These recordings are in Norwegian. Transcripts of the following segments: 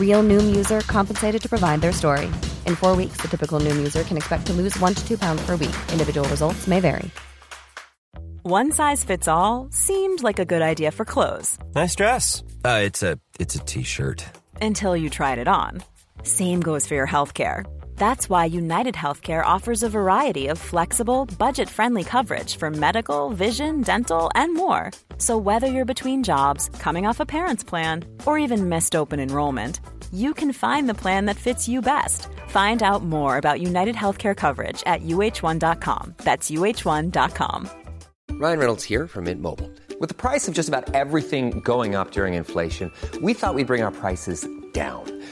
Real Noom user compensated to provide their story. In four weeks, the typical Noom user can expect to lose one to two pounds per week. Individual results may vary. One size fits all seemed like a good idea for clothes Nice dress. Uh, it's a it's a t-shirt. until you tried it on. Same goes for your healthcare. That's why United Healthcare offers a variety of flexible, budget friendly coverage for medical, vision, dental, and more. So, whether you're between jobs, coming off a parent's plan, or even missed open enrollment, you can find the plan that fits you best. Find out more about United Healthcare coverage at uh1.com. That's uh1.com. Ryan Reynolds here from Mint Mobile. With the price of just about everything going up during inflation, we thought we'd bring our prices down.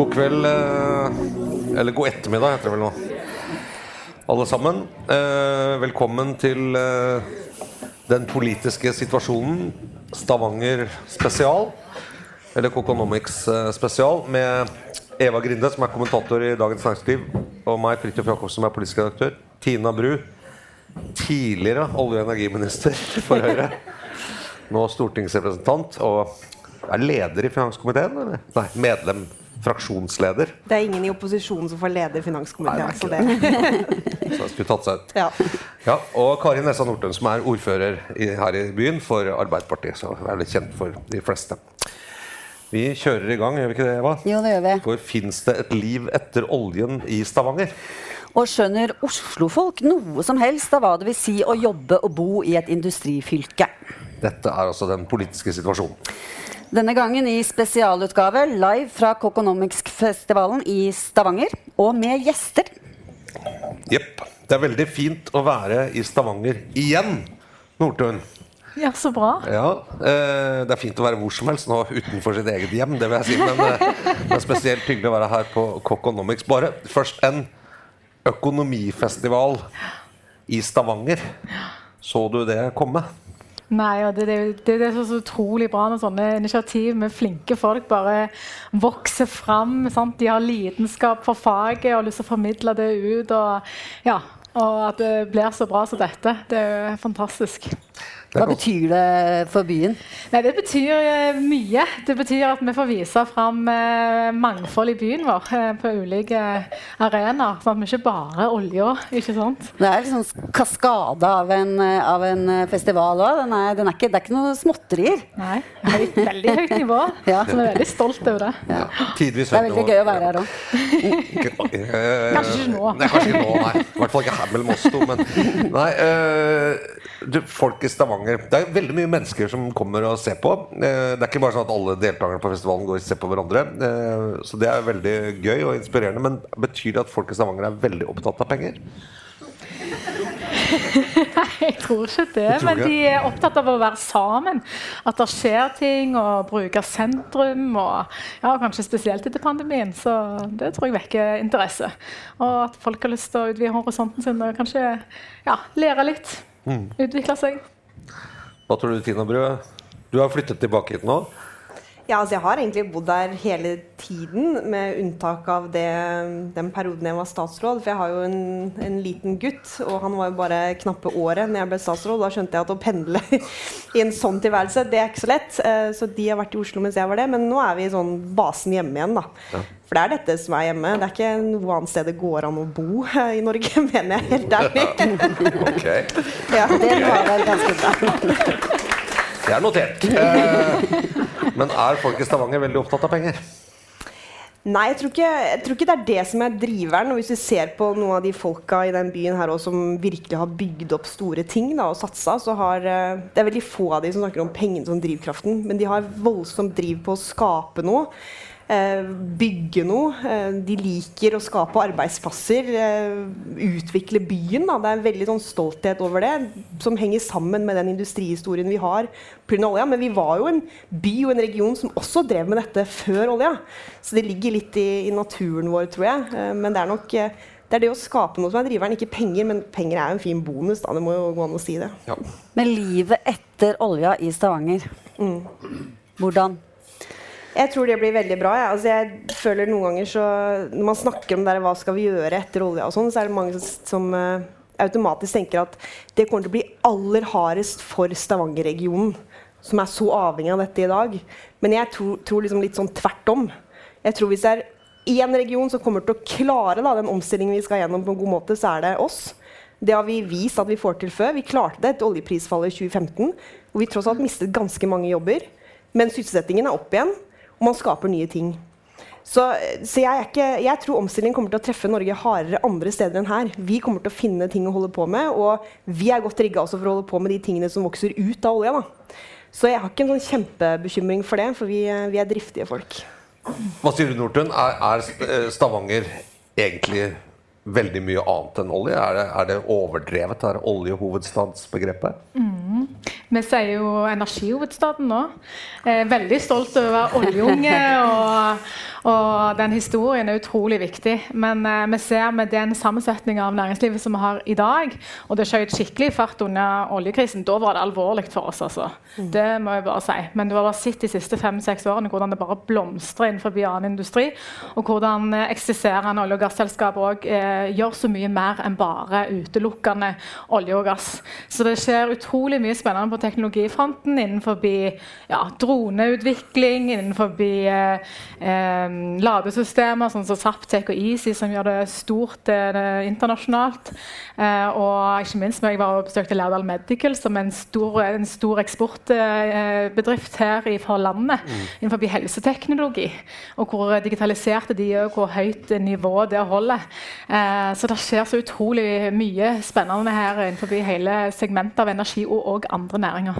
God kveld, eh, eller god ettermiddag heter det vel nå. Alle sammen. Eh, Velkommen til eh, den politiske situasjonen. Stavanger spesial. Eller Coconomics spesial. Med Eva Grinde, som er kommentator i Dagens Næringsliv. Og meg, Fridtjof Jacobsen, som er politisk redaktør. Tina Bru, tidligere olje- og energiminister for Høyre. Nå stortingsrepresentant og er leder i finanskomiteen, eller? Nei, medlem. Fraksjonsleder. Det er ingen i opposisjonen som får lede finanskomiteen. Nei, så det er det, Så jeg skulle tatt seg ut. ja. Ja, og Kari Nessa Nordtun, som er ordfører i, her i byen for Arbeiderpartiet. Så er litt kjent for de fleste. Vi kjører i gang, gjør vi ikke det, Eva? Jo, det gjør vi. For fins det et liv etter oljen i Stavanger? Og skjønner Oslofolk noe som helst av hva det vil si å jobbe og bo i et industrifylke? Dette er altså den politiske situasjonen. Denne gangen i spesialutgave live fra Kokonomics-festivalen i Stavanger, og med gjester. Jepp. Det er veldig fint å være i Stavanger igjen, Nordtun. Ja, så bra. Ja, eh, Det er fint å være hvor som helst nå utenfor sitt eget hjem, det vil jeg si. Men eh, det er spesielt hyggelig å være her på Kokonomics. Bare først en økonomifestival i Stavanger. Så du det komme? Nei, og det, det, det, er så, utrolig bra når sånne initiativ med flinke folk bare vokser fram. Sant? De har lidenskap for faget og lyst til å formidle det ut. Og, ja, og at det blir så bra som dette. Det er jo fantastisk. Hva betyr det for byen? Nei, Det betyr eh, mye. Det betyr at vi får vise fram eh, mangfold i byen vår eh, på ulike arenaer. Sånn at vi ikke bare er olja. ikke sant? Det er liksom sånn kaskade av en, av en festival òg. Det er ikke noe småtterier. Nei, Det er et Veldig høyt nivå. Ja. Så vi er veldig stolt over det. Ja. Tidvis Det er veldig gøy å være her òg. Kanskje ikke nå. Nei, kanskje ikke nå, nei. I hvert fall ikke her mellom oss to. Men nei, eh, du, folk i Stavanger Det er veldig mye mennesker som kommer og ser på. Eh, det er ikke bare sånn at alle deltakerne på festivalen går og ser på hverandre. Eh, så det er veldig gøy og inspirerende. Men betyr det at folk i Stavanger er veldig opptatt av penger? Jeg tror ikke det, tror men de er opptatt av å være sammen. At det skjer ting, og bruke sentrum. Og ja, kanskje spesielt etter pandemien. Så det tror jeg vekker interesse. Og at folk har lyst til å utvide horisonten sin og kanskje ja, lære litt. Mm. Utvikle seg. Hva tror du, Tina Brø? Du har flyttet tilbake hit nå. Ja, altså jeg har egentlig bodd der hele tiden, med unntak av det, den perioden jeg var statsråd. For jeg har jo en, en liten gutt, og han var jo bare knappe året når jeg ble statsråd. Da skjønte jeg at å pendle i en sånn tilværelse, det er ikke så lett. Eh, Så de har vært i Oslo mens jeg var det. Men nå er vi i sånn basen hjemme igjen, da. For det er dette som er hjemme. Det er ikke noe annet sted det går an å bo eh, i Norge, mener jeg helt ærlig. Ok. ja. Det var vel ganske bra. Det er notert. Eh, men er folk i Stavanger veldig opptatt av penger? Nei, jeg tror, ikke, jeg tror, ikke, det er det som er driveren. Og hvis vi ser på noen av de folka i den byen her også, som virkelig har bygd opp store ting da, og satsa, så har eh, Det er veldig få av de som snakker om pengene som drivkraften, men de har voldsomt driv på å skape noe. Eh, bygge noe. Eh, de liker å skape arbeidsplasser. Eh, utvikle byen. Da. Det er en veldig sånn, stolthet over det, som henger sammen med den industrihistorien vi har pga. olja. Men vi var jo en by og en region som også drev med dette før olja. Så det ligger litt i, i naturen vår, tror jeg. Men det er nok det er det å skape noe som er driveren, ikke penger. Men penger er jo en fin bonus. da, Det må jo gå an å si det. Ja. Men livet etter olja i Stavanger, mm. hvordan? Jeg tror det blir veldig bra. Ja. Altså, jeg føler noen ganger så Når man snakker om det, hva skal vi gjøre etter olja, og sånn, så er det mange som uh, automatisk tenker at det kommer til å bli aller hardest for Stavanger-regionen, som er så avhengig av dette i dag. Men jeg tror, tror liksom litt sånn tvert om. Jeg tror hvis det er én region som kommer til å klare da, den omstillingen vi skal gjennom på en god måte, så er det oss. Det har vi vist at vi får til før. Vi klarte det etter oljeprisfallet i 2015, hvor vi tross alt mistet ganske mange jobber. Men sysselsettingen er opp igjen og man skaper nye ting. Så, så jeg, ikke, jeg, tror omstillingen kommer til å treffe Norge hardere andre steder enn her. Vi kommer til å finne ting å holde på med, og vi er godt rigga for å holde på med de tingene som vokser ut av olja. Da. Så jeg har ikke en sånn kjempebekymring for det, for vi, vi er driftige folk. Hva sier du, Nordtun? Er, er Stavanger egentlig veldig mye annet enn olje? Er det, er det overdrevet, det oljehovedstadsbegrepet? Mm. Vi sier jo energihovedstaden nå. Eh, veldig stolt over oljeunge. og, og, den historien er utrolig viktig. Men eh, vi ser med den sammensetninga av næringslivet som vi har i dag, og det skjøt skikkelig fart under oljekrisen, da var det alvorlig for oss. altså. Mm. Det må jeg bare si. Men du har bare sett de siste fem-seks årene hvordan det bare blomstrer innenfor annen industri, og hvordan eh, eksisterende olje- og gasselskaper òg eh, gjør så mye mer enn bare utelukkende olje og gass. Så det skjer utrolig mye spennende på teknologifronten innenfor ja, droneutvikling, innenfor eh, eh, ladesystemer sånn som Zaptec og Easy, som gjør det stort eh, internasjonalt. Eh, og ikke minst når jeg var og besøkte Lærdal Medical, som er en stor, en stor eksportbedrift her fra landet mm. innenfor helseteknologi. Og hvor digitaliserte de er, og hvor høyt nivå det holder. Eh, så det skjer så utrolig mye spennende her innenfor hele segmentet av energi og, og andre næringer næringer.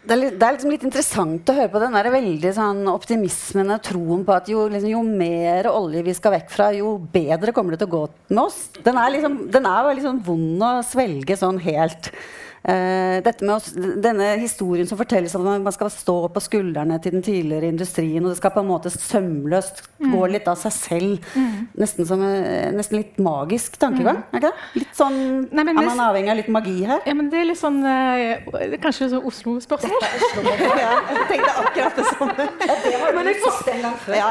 Det er, litt, det er liksom litt interessant å høre på den der veldig sånn optimismen og troen på at jo, liksom, jo, mer olje vi skal vekk fra, jo bedre kommer det til å gå med oss. Den er, liksom, den er liksom vond å svelge sånn helt. Dette med oss, denne historien som fortelles om at man skal stå på skuldrene til den tidligere industrien, og det skal på en måte sømløst mm. gå litt av seg selv. Mm. Nesten, som, uh, nesten litt magisk tankegang. Mm. er det? Litt sånn, Nei, Er man avhengig av litt magi her? Ja, men Det er litt sånn uh, Kanskje sånn Oslo-spørsmål? ja, jeg tenkte akkurat det samme. det har du sagt en gang før. Ja,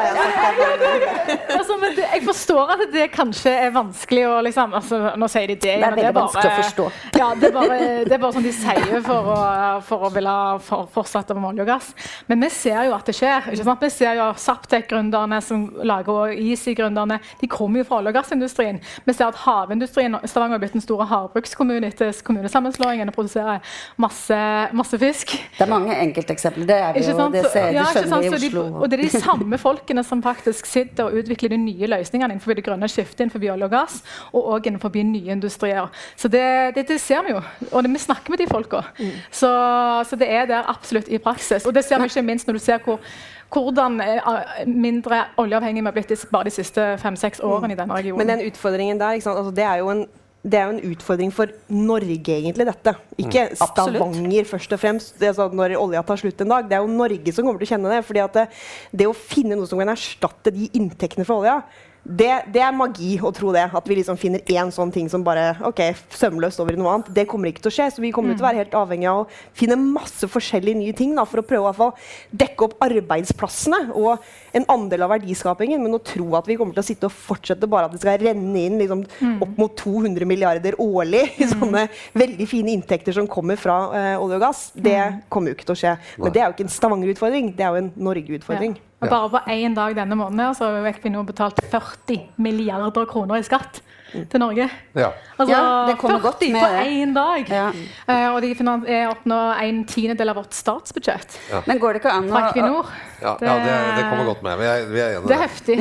altså, men det, jeg forstår at det kanskje er vanskelig å liksom altså, Nå sier de det, det er veldig vanskelig å forstå. Ja, det er bare, det er bare sånn de sier for å, for å ville for, fortsette med olje og gass. Men vi ser jo at det skjer. Vi ser jo Saptek-gründerne som lager Easy-gründerne. De kommer jo fra olje- og gassindustrien. Vi ser at havindustrien Stavanger har blitt en stor havbrukskommune etter kommunesammenslåingen og produserer masse, masse, fisk. Det er mange enkelteksempler. Det er vi jo, det ser, ja, skjønner vi i Oslo. De, og det er de samme folkene som faktisk sitter og utvikler de nye løsningene innenfor det grønne skiftet innenfor olje og gass, og òg innenfor nye industrier. Så det, det, det ser vi jo. Og det, vi snakker med de folka. Mm. Så, så, det er der absolutt i praksis. Og det ser vi ikke minst når du ser hvor, hvordan eh, mindre oljeavhengig vi har blitt bare de siste fem-seks årene mm. i denne regionen. Men den utfordringen der, altså, det er jo en det er jo en utfordring for Norge, egentlig, dette. Ikke mm, Stavanger, først og fremst. Altså, når olja tar slutt en dag. Det er jo Norge som kommer til å kjenne det. fordi det, det, å finne noe som kan erstatte de inntektene fra olja, det, det, er magi å tro det. At vi liksom finner én sånn ting som bare ok, sømløst over i noe annet. Det kommer ikke til å skje. Så vi kommer mm. til å være helt avhengig av å finne masse forskjellige nye ting da, for å prøve å dekke opp arbeidsplassene og en andel av verdiskapingen. Men å tro at vi kommer til å sitte og fortsette bare at det skal renne inn liksom, mm. opp mot 200 milliarder årlig i mm. sånne veldig fine inntekter som kommer fra uh, olje og gass, det mm. kommer jo ikke til å skje. Men det er jo ikke en Stavanger-utfordring, det er jo en Norge-utfordring. Ja. Og bare på én dag denne måneden så fikk vi nå betalt 40 milliarder kroner i skatt. Til Norge. Ja. Altså Ja, det kommer 40 godt med på det. én dag. Ja. Uh, og de er oppnår en tiendedel av vårt statsbudsjett Men går det ikke an fra å Equinor. Ja, ja det, det kommer godt med. Vi er, vi er enige Det er heftig.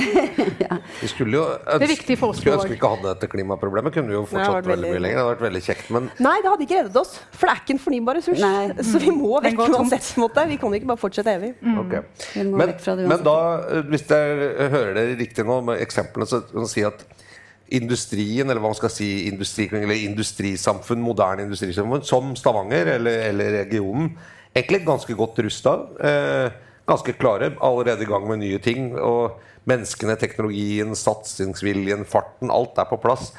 Vi skulle jo er viktig for Oslo skulle ønske vi ikke hadde dette klimaproblemet. Kunne vi jo fortsatt veldig, veldig mye lenger. Det hadde vært veldig kjekt. Men Nei, det hadde ikke reddet oss. For det er ikke en fornybar ressurs. Nei. Så vi må vekk uansett. måte. Vi kan ikke bare fortsette evig. Mm. Okay. Men, det men da, eh, hvis jeg hører dere riktig nå med eksemplene, så kan man si at industrien, eller hva man skal si, industri, eller industrisamfunn, moderne industrisamfunn, som Stavanger eller, eller regionen, egentlig ganske godt rusta. Eh, ganske klare, allerede i gang med nye ting. Og menneskene, teknologien, satsingsviljen, farten, alt er på plass.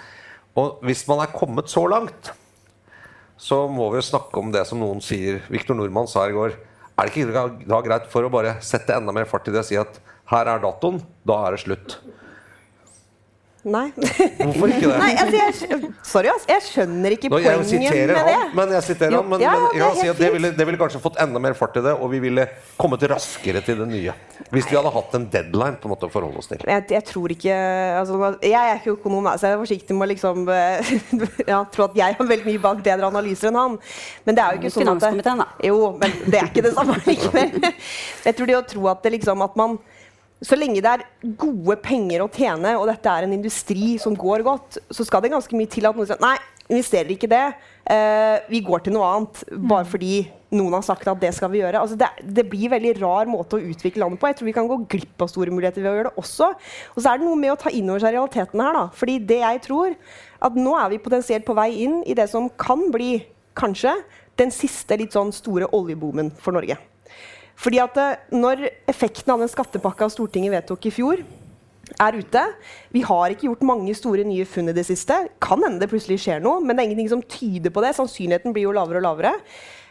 Og hvis man er kommet så langt, så må vi jo snakke om det som noen sier Viktor Nordmann sa i går. Er det ikke da greit for å bare sette enda mer fart i det og si at her er datoen, da er det slutt? Nei. Hvorfor ikke det? Nei altså, jeg, sorry, ass. Jeg skjønner ikke Nå, jeg poenget med det. han, men jeg siterer Jo, han, men, ja, ja, men det si det ville, det ville kanskje fått enda mer fart i det, og vi ville kommet raskere til det nye. Hvis vi hadde hatt en deadline på en måte å forholde oss til. Jeg, jeg tror ikke altså, Jeg er ikke økonom, så jeg er forsiktig med å liksom eh, ja, tro at jeg har veldig mye bak bedre analyser enn han. Men det er jo ikke sånn at det, Finanskomiteen, da. Jo, men det er ikke det samme likevel. Jeg tror det å tro at det liksom at man så lenge det er gode penger å tjene, og dette er en industri som går godt, så skal det ganske mye til at noen sier nei, investerer ikke det. Eh, vi går til noe annet bare fordi noen har sagt at det skal vi gjøre. Altså det, det blir en veldig rar måte å utvikle landet på. Jeg tror vi kan gå glipp av store muligheter ved å gjøre det også. Og så er det noe med å ta inn over seg realiteten her. da. Fordi det jeg tror, at nå er vi potensielt på vei inn i det som kan bli, kanskje, den siste litt sånn store oljeboomen for Norge. Fordi at eh, Når effekten av den skattepakka Stortinget vedtok i fjor, er ute Vi har ikke gjort mange store nye funn i det siste. Kan hende det plutselig skjer noe, men det er ingenting som tyder på det. Sannsynligheten blir jo lavere og lavere.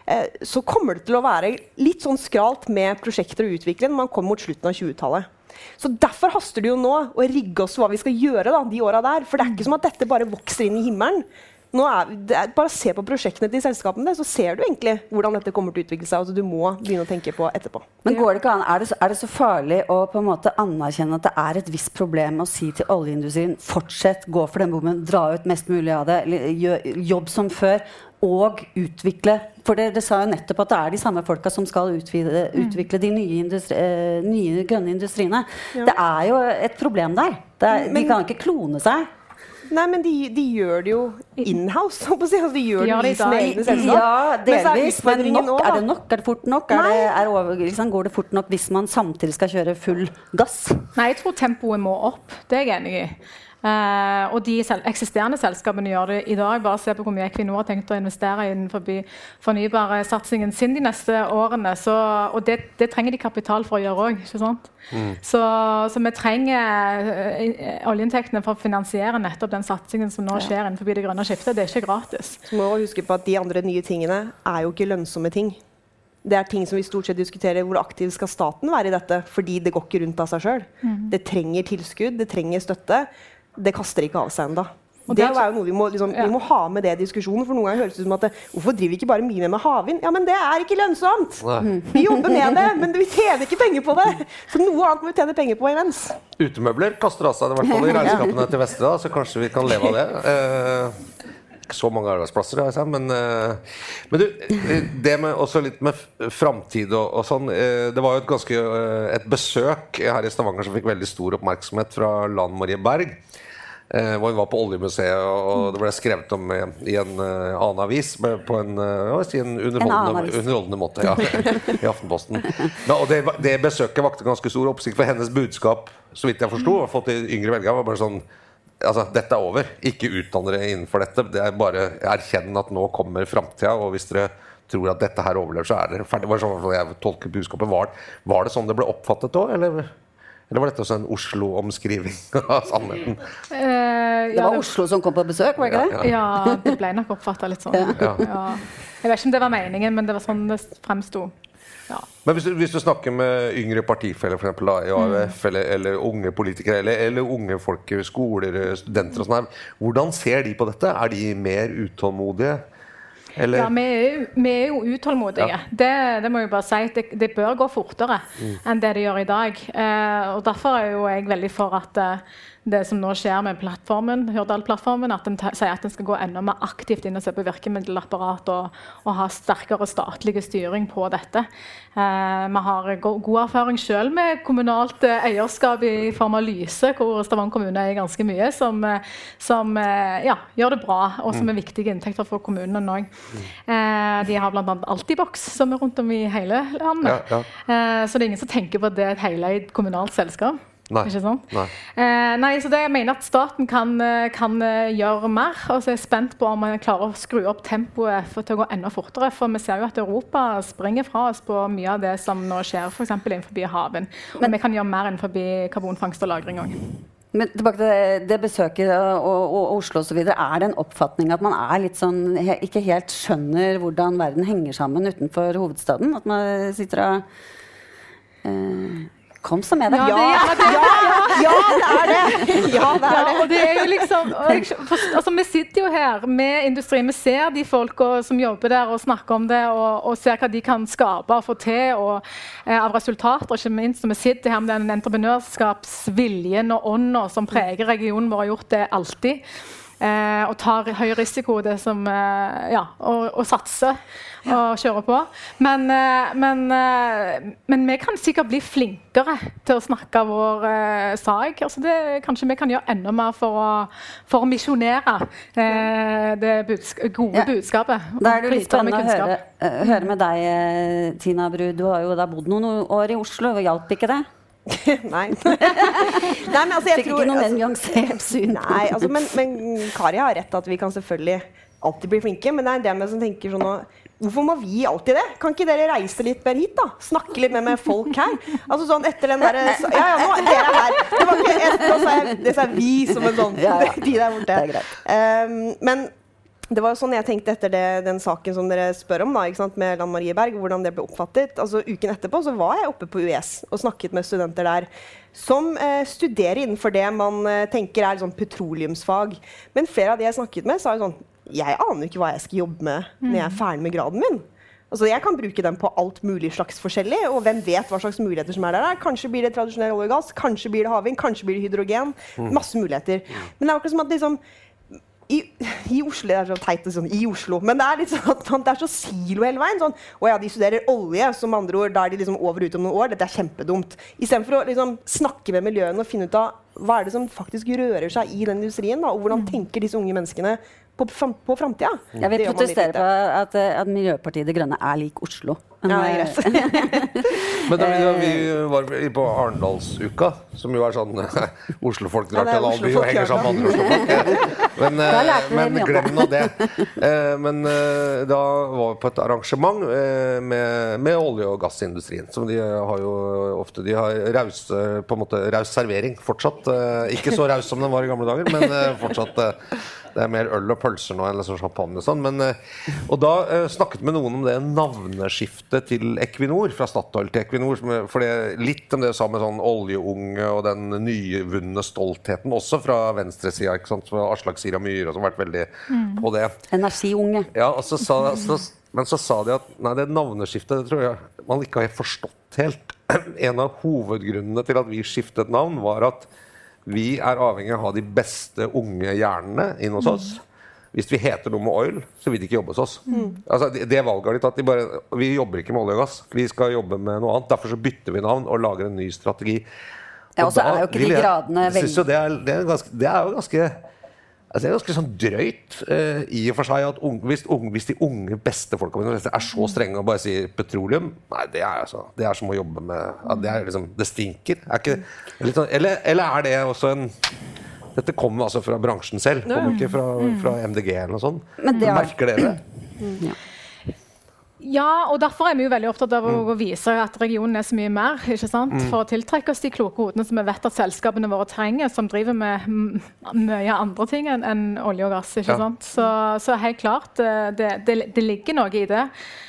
Eh, så kommer det til å være litt sånn skralt med prosjekter å utvikle når man kommer mot slutten av 20-tallet. Så Derfor haster det jo nå å rigge oss hva vi skal gjøre da, de åra der. For det er ikke som at dette bare vokser inn i himmelen. Nå er, det er, bare se på prosjektene til selskapene, så ser du egentlig hvordan dette kommer til å utvikle seg. Altså, du må begynne å tenke på etterpå. Men går det ikke an, er det, er det så farlig å på en måte anerkjenne at det er et visst problem å si til oljeindustrien fortsett, gå for den bommen, dra ut mest mulig av det, jobb som før, og utvikle For dere sa jo nettopp at det er de samme folka som skal utvide, utvikle de nye, industri, eh, nye grønne industriene. Det er jo et problem der. Det er, de kan ikke klone seg. Nei, men de, de gjør det jo inhouse. holdt på å si. Altså, de gjør De det gjør i sine egne selskap. Ja, Men så er delvis. Men nok, nå, er det nok? Er det fort nok? Er det, er over, liksom, går det fort nok hvis man samtidig skal kjøre full gass? Nei, jeg tror tempoet må opp. Det er jeg enig i. Eh, og de sel eksisterende selskapene gjør det i dag. Bare se på hvor mye Equinor har tenkt å investere innenfor fornybarsatsingen sin de neste årene. Så, og det, det trenger de kapital for å gjøre òg. Så, så vi trenger eh, oljeinntektene for å finansiere nettopp den satsingen som nå skjer innenfor det grønne skiftet. Det er ikke gratis. Så må vi huske på at De andre nye tingene er jo ikke lønnsomme ting. Det er ting som vi stort sett diskuterer hvor aktiv skal staten være i dette. Fordi det går ikke rundt av seg sjøl. Det trenger tilskudd, det trenger støtte. Det kaster ikke av seg ennå. Og Det er- er jo noe vi må, liksom, Ja. vi må ha med det i diskusjonen. For noen ganger høres det ut som at det, hvorfor driver vi ikke bare mye med havvind? Ja, men det er ikke lønnsomt! Nei. Vi jobber med det, men vi tjener ikke penger på det. Så noe annet må vi tjene penger på imens. Utemøbler kaster av seg i hvert fall i regnskapene til Vestre, så kanskje vi kan leve av det. Eh, ikke så mange arbeidsplasser, har jeg men, eh, men du, eh, det med også litt med framtid og, og sånn eh, Det var jo et ganske eh, et besøk her i Stavanger som fikk veldig stor oppmerksomhet fra Lan Marie Berg. Eh, hvor hun var på Oljemuseet, og det ble skrevet om eh, i en eh, annen avis på en, si, en underholdende, avis. underholdende måte. Ja, I Aftenposten. Men, og det, det besøket vakte ganske stor oppsikt, for hennes budskap, så vidt jeg forsto, og fått til yngre velgere, var bare sånn Altså, dette er over. Ikke utdann dere innenfor dette. Det er bare Erkjenn at nå kommer framtida, og hvis dere tror at dette her overlever, så er dere ferdig. Det var sånn jeg tolker budskapet. Var, var det sånn det ble oppfattet da, eller, eller var dette også en Oslo-omskriving av sannheten? Eh, Det var var Oslo som kom på besøk, var det ikke det? Ja, det ble nok oppfatta litt sånn. Ja. Ja. Jeg vet ikke om det var meningen, men det var sånn det fremsto. Ja. Men hvis du, hvis du snakker med yngre partifeller eksempel, i AUF, eller, eller unge politikere, eller, eller unge folk i skoler, studenter og sånn her, hvordan ser de på dette? Er de mer utålmodige? Eller? Ja, vi er, jo, vi er jo utålmodige. Ja. Det, det må jeg bare si. Det, det bør gå fortere Mm. enn det det gjør i dag. Eh, og Derfor er jo jeg veldig for at eh, det som nå skjer med plattformen, Hurdal-plattformen, at den sier at den skal gå enda mer aktivt inn og se på virkemiddelapparat og, og ha sterkere statlig styring på dette. Eh, vi har go god erfaring selv med kommunalt eh, eierskap i form av Lyse, hvor Stavanger kommune er ganske mye, som, eh, som eh, ja, gjør det bra, og som er viktige inntekter for kommunene òg. Eh, de har bl.a. Altibox, som er rundt om i hele landet. Ja, Eh, så det er ingen som tenker på at det er et heleid kommunalt selskap. Nei. Ikke sånn? Nei. Eh, nei, så det, jeg mener at staten kan, eh, kan eh, gjøre mer. Og så er jeg spent på om man klarer å skru opp tempoet for, til å gå enda fortere. For vi ser jo at Europa springer fra oss på mye av det som nå skjer f.eks. innenfor havvind. Og vi kan gjøre mer innenfor karbonfangst og -lagring òg. Men tilbake til det, det besøket og, og, og Oslo osv. Er det en oppfatning at man er litt sånn, he, ikke helt skjønner hvordan verden henger sammen utenfor hovedstaden? At man sitter og eh, Kom så med det. Ja, det, ja, det, Ja, det er det! Ja, det er det. og det er jo liksom, altså, vi sitter jo her med industri. Vi ser de folka som jobber der og snakker om det, og, og ser hva de kan skape og få til og, eh, av resultater. ikke minst. når vi sitter her med den entreprenørskapsviljen og ånda som preger regionen vår, har gjort det alltid. Eh, og tar høy risiko det som, eh, ja, og, og satser og kjører på. Men, eh, men, eh, men vi kan sikkert bli flinkere til å snakke vår eh, sak. Altså det, kanskje vi kan gjøre enda mer for å, for å misjonere eh, det budsk gode Ja. budskapet. Da er det litt spennende å høre, høre med deg, Tina Bru. Du har jo da bodd noen år i Oslo. Hjalp ikke det? Nei. Nei, men altså, jeg Fikk tror ikke noe altså- nyansert syn Nei, altså, men, men Kari har rett at vi kan selvfølgelig alltid bli flinke. Men det er en del med som tenker sånn Hvorfor må vi alltid det? Kan ikke dere reise litt mer hit, da? Snakke litt mer med folk her? Altså sånn etter den derre Ja, ja, nå dere er her. Det var ikke et, nå sa jeg, det sa vi som en sånn Ja, ja. De der borte. Det er greit. Um, men det var jo sånn jeg tenkte etter det, den saken som dere spør om, da, ikke sant, med Lan Marie Berg, hvordan det ble oppfattet. Altså Uken etterpå så var jeg oppe på US og snakket med studenter der som eh, studerer innenfor det man eh, tenker er sånn petroleumsfag. Men flere av de jeg snakket med, sa jo sånn Jeg aner ikke hva jeg skal jobbe med når jeg er ferdig med graden min. Altså, jeg kan bruke den på alt mulig slags forskjellig, og hvem vet hva slags muligheter som er der. Kanskje blir det tradisjonell olje og gass, kanskje blir det havvind, kanskje blir det hydrogen. Masse muligheter. Men det er akkurat som at liksom i, I Oslo det er så teit sånn, i Oslo, men det er litt sånn at man- det er så silo hele veien. Sånn, å ja, de studerer olje, som med andre ord, da er de liksom over og ut om noen år. Dette er kjempedumt. Istedenfor å liksom snakke med miljøene og finne ut av hva er det som faktisk rører seg i den industrien, da, og hvordan tenker disse unge menneskene på, fram, på framtida. Jeg vil protestere på at, eh, at Miljøpartiet De Grønne er lik Oslo. Men, Ja, det eh, Men da vi, var på Arendalsuka, som jo er sånn Oslofolk drar til en annen by og henger sammen med andre Oslofolk. Men, eh, men glem nå det. Eh, Men eh, da var vi på et arrangement med, med olje- og gassindustrien. Som de har jo ofte De har raus, på en måte, raus servering fortsatt. Ikke så raus som den var i gamle dager, men fortsatt det er mer øl og pølser nå enn liksom champagne og sånn. Men, eh, og da uh, snakket med noen om det navneskiftet til Equinor, fra Statoil til Equinor. Er- for det, litt om det sa med sånn oljeunge og den nyvunne stoltheten, også fra venstresida. Aslak Sira Myhre som har vært veldig på det. Energiunge. Ja, så sa, så, Men så sa de at nei, det navneskiftet det tror jeg man ikke har forstått helt. En av hovedgrunnene til at vi skiftet navn, var at vi er avhengig av å ha de beste unge hjernene inn hos oss. Hvis vi heter noe med oil, så vil de ikke jobbe hos oss. Altså, det, det valget har de tatt. De bare, vi jobber ikke med olje og gass. Vi skal jobbe med noe annet. Derfor så bytter vi navn og lager en ny strategi. Ja, og så er jo ikke de gradene veldig det, det, det er jo ganske Altså det er ganske sånn drøyt eh, i og for seg at unge, hvis, unge, hvis de unge beste folka mine er så strenge og bare sier petroleum Nei, det er, altså, det er som å jobbe med ja, Det er liksom, det stinker. Er ikke, sånn, eller, eller er det også en Dette kommer altså fra bransjen selv, kommer ikke fra, fra MDG eller noe sånt. Men det er, Merker dere det? Ja, og derfor er vi jo veldig opptatt av å vise at regionen er så mye mer. ikke sant? Mm. For å tiltrekke oss de kloke hodene som vi vet at selskapene våre trenger, som driver med mye andre ting enn enn olje og gass. ikke Ja. sant? Så, så helt klart, eh, det, det, det ligger noe i det.